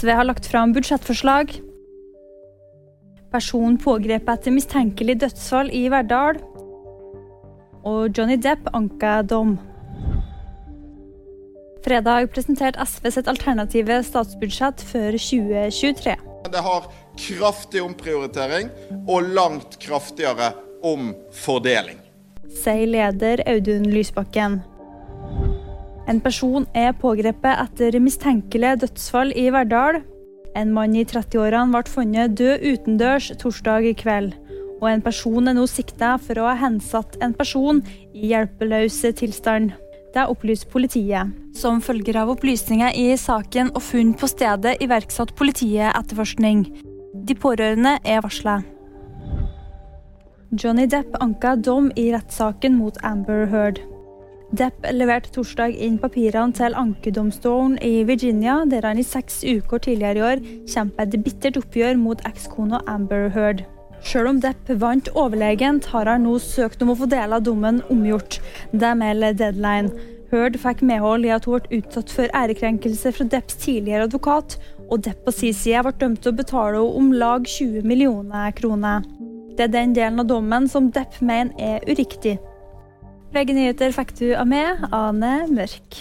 SV har lagt fram budsjettforslag. Person pågrepet etter mistenkelig dødsfall i Verdal. Og Johnny Depp anka dom. Fredag presenterte SV sitt alternative statsbudsjett før 2023. Det har kraftig omprioritering og langt kraftigere omfordeling. Sier leder Audun Lysbakken. En person er pågrepet etter mistenkelig dødsfall i Verdal. En mann i 30-årene ble funnet død utendørs torsdag i kveld. Og en person er nå sikta for å ha hensatt en person i hjelpeløs tilstand. Det opplyser politiet. Som følger av opplysninger i saken og funn på stedet iverksatt politiet etterforskning. De pårørende er varsla. Johnny Depp anka dom i rettssaken mot Amber Heard. Depp leverte torsdag inn papirene til ankedomstolen i Virginia, der han i seks uker tidligere i år kjempet et bittert oppgjør mot ekskona Amber Heard. Selv om Depp vant overlegent, har han nå søkt om å få dele dommen omgjort. Det melder Deadline. Heard fikk medhold i at hun ble utsatt for ærekrenkelse fra Depps tidligere advokat, og Depp på sin side ble dømt til å betale henne om lag 20 millioner kroner. Det er den delen av dommen som Depp mener er uriktig. VG nyheter fikk du av meg, Ane Mørk.